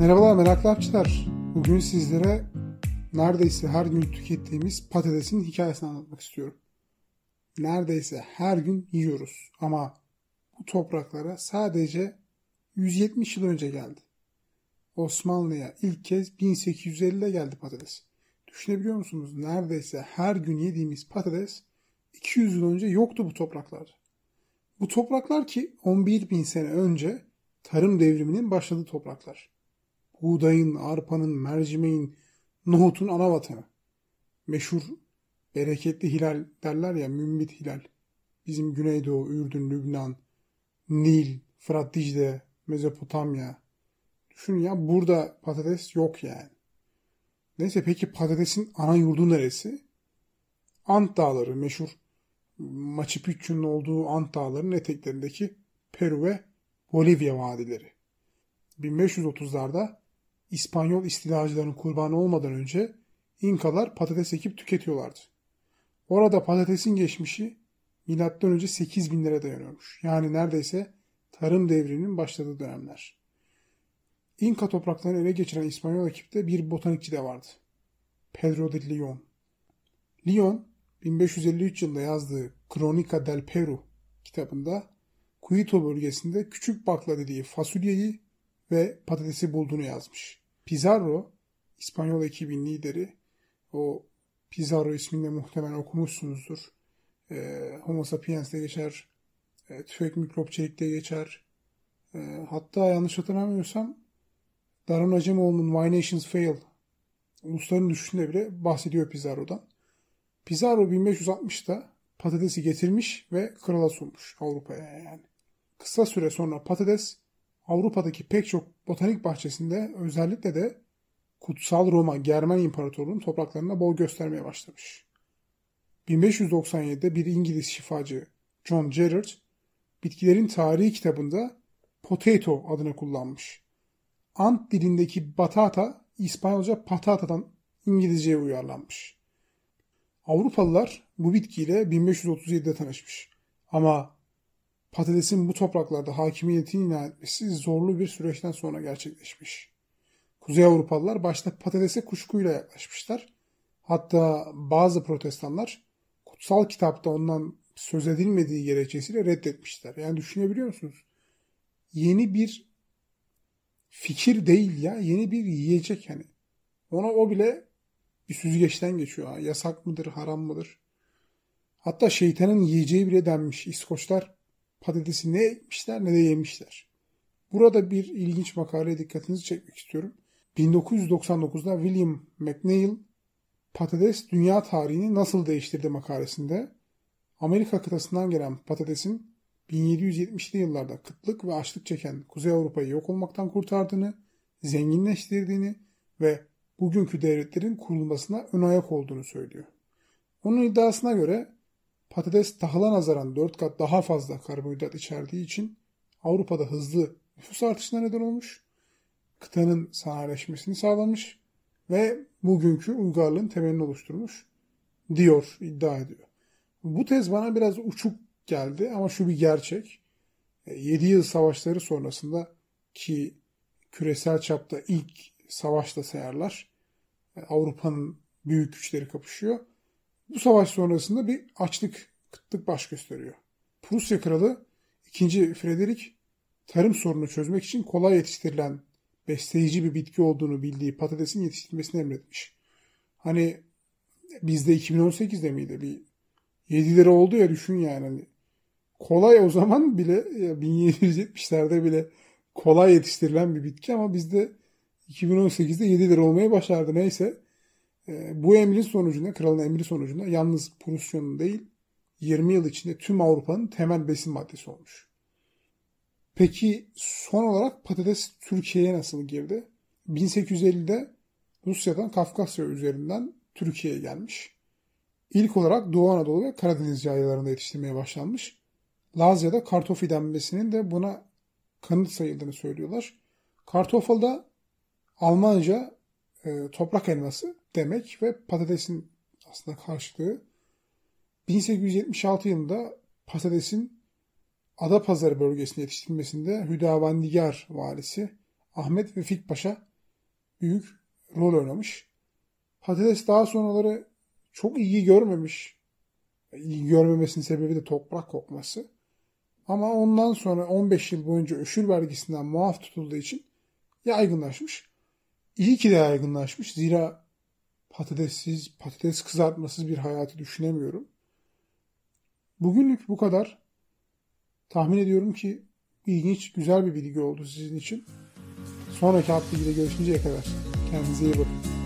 Merhabalar meraklı hapçılar. Bugün sizlere neredeyse her gün tükettiğimiz patatesin hikayesini anlatmak istiyorum. Neredeyse her gün yiyoruz ama bu topraklara sadece 170 yıl önce geldi. Osmanlı'ya ilk kez 1850'de geldi patates. Düşünebiliyor musunuz? Neredeyse her gün yediğimiz patates 200 yıl önce yoktu bu topraklarda. Bu topraklar ki 11 bin sene önce tarım devriminin başladığı topraklar. Buğdayın, arpanın, mercimeğin, nohutun ana vatanı. Meşhur bereketli hilal derler ya mümbit hilal. Bizim Güneydoğu, Ürdün, Lübnan, Nil, Fırat Dicle, Mezopotamya. Düşünün ya burada patates yok yani. Neyse peki patatesin ana yurdu neresi? Ant Dağları meşhur Machu Picchu'nun olduğu Ant Dağları'nın eteklerindeki Peru ve Bolivya vadileri. 1530'larda İspanyol istilacıların kurbanı olmadan önce İnkalar patates ekip tüketiyorlardı. Orada patatesin geçmişi milattan önce 8000'lere dayanıyormuş. Yani neredeyse tarım devrinin başladığı dönemler. İnka topraklarını ele geçiren İspanyol ekipte bir botanikçi de vardı. Pedro de Leon. Leon 1553 yılında yazdığı Cronica del Peru kitabında Quito bölgesinde küçük bakla dediği fasulyeyi ve patatesi bulduğunu yazmış. Pizarro, İspanyol ekibin lideri, o Pizarro isminde muhtemelen okumuşsunuzdur. E, Homo sapiens'te geçer, e, tüfek mikrop çelikte geçer. E, hatta yanlış hatırlamıyorsam Darun Acemoğlu'nun Why Nations Fail Ulusların Düşüşü'nde bile bahsediyor Pizarro'dan. Pizarro 1560'da patatesi getirmiş ve krala sunmuş Avrupa'ya yani. Kısa süre sonra patates Avrupa'daki pek çok botanik bahçesinde özellikle de Kutsal Roma Germen İmparatorluğu'nun topraklarında bol göstermeye başlamış. 1597'de bir İngiliz şifacı John Gerard bitkilerin tarihi kitabında potato adını kullanmış. Ant dilindeki batata İspanyolca patatadan İngilizceye uyarlanmış. Avrupalılar bu bitkiyle 1537'de tanışmış. Ama patatesin bu topraklarda hakimiyetini ilan etmesi zorlu bir süreçten sonra gerçekleşmiş. Kuzey Avrupalılar başta patatese kuşkuyla yaklaşmışlar. Hatta bazı protestanlar kutsal kitapta ondan söz edilmediği gerekçesiyle reddetmişler. Yani düşünebiliyor musunuz? Yeni bir fikir değil ya, yeni bir yiyecek yani. Ona o bile bir süzgeçten geçiyor. Yasak mıdır, haram mıdır? Hatta şeytanın yiyeceği bile denmiş. İskoçlar patatesi ne ekmişler ne de yemişler. Burada bir ilginç makaleye dikkatinizi çekmek istiyorum. 1999'da William McNeil patates dünya tarihini nasıl değiştirdi makalesinde Amerika kıtasından gelen patatesin 1770'li yıllarda kıtlık ve açlık çeken Kuzey Avrupa'yı yok olmaktan kurtardığını, zenginleştirdiğini ve bugünkü devletlerin kurulmasına ön ayak olduğunu söylüyor. Onun iddiasına göre patates tahıla nazaran 4 kat daha fazla karbonhidrat içerdiği için Avrupa'da hızlı nüfus artışına neden olmuş, kıtanın sanayileşmesini sağlamış ve bugünkü uygarlığın temelini oluşturmuş diyor, iddia ediyor. Bu tez bana biraz uçuk geldi ama şu bir gerçek. 7 e, yıl savaşları sonrasında ki küresel çapta ilk savaşta sayarlar. E, Avrupa'nın büyük güçleri kapışıyor. Bu savaş sonrasında bir açlık, kıtlık baş gösteriyor. Prusya kralı 2. Frederick tarım sorunu çözmek için kolay yetiştirilen besleyici bir bitki olduğunu bildiği patatesin yetiştirilmesini emretmiş. Hani bizde 2018'de miydi bir 7 lira oldu ya düşün yani. Hani kolay o zaman bile 1770'lerde bile kolay yetiştirilen bir bitki ama bizde 2018'de 7 lira olmaya başardı. Neyse bu emrin sonucunda, kralın emri sonucunda yalnız Prusya'nın değil 20 yıl içinde tüm Avrupa'nın temel besin maddesi olmuş. Peki son olarak patates Türkiye'ye nasıl girdi? 1850'de Rusya'dan Kafkasya üzerinden Türkiye'ye gelmiş. İlk olarak Doğu Anadolu ve Karadeniz yaylalarında yetiştirmeye başlanmış. Lazya'da kartofi denmesinin de buna kanıt sayıldığını söylüyorlar. Kartofel da Almanca e, toprak elması demek ve patatesin aslında karşılığı. 1876 yılında patatesin Adapazarı bölgesinde yetiştirilmesinde Hüdavendigar valisi Ahmet Vefik Paşa büyük rol oynamış. Patates daha sonraları çok iyi görmemiş. İyi görmemesinin sebebi de toprak kokması. Ama ondan sonra 15 yıl boyunca öşür vergisinden muaf tutulduğu için yaygınlaşmış. İyi ki de yaygınlaşmış. Zira patatessiz, patates kızartmasız bir hayatı düşünemiyorum. Bugünlük bu kadar. Tahmin ediyorum ki ilginç, güzel bir bilgi oldu sizin için. Sonraki hafta ile görüşünceye kadar. Kendinize iyi bakın.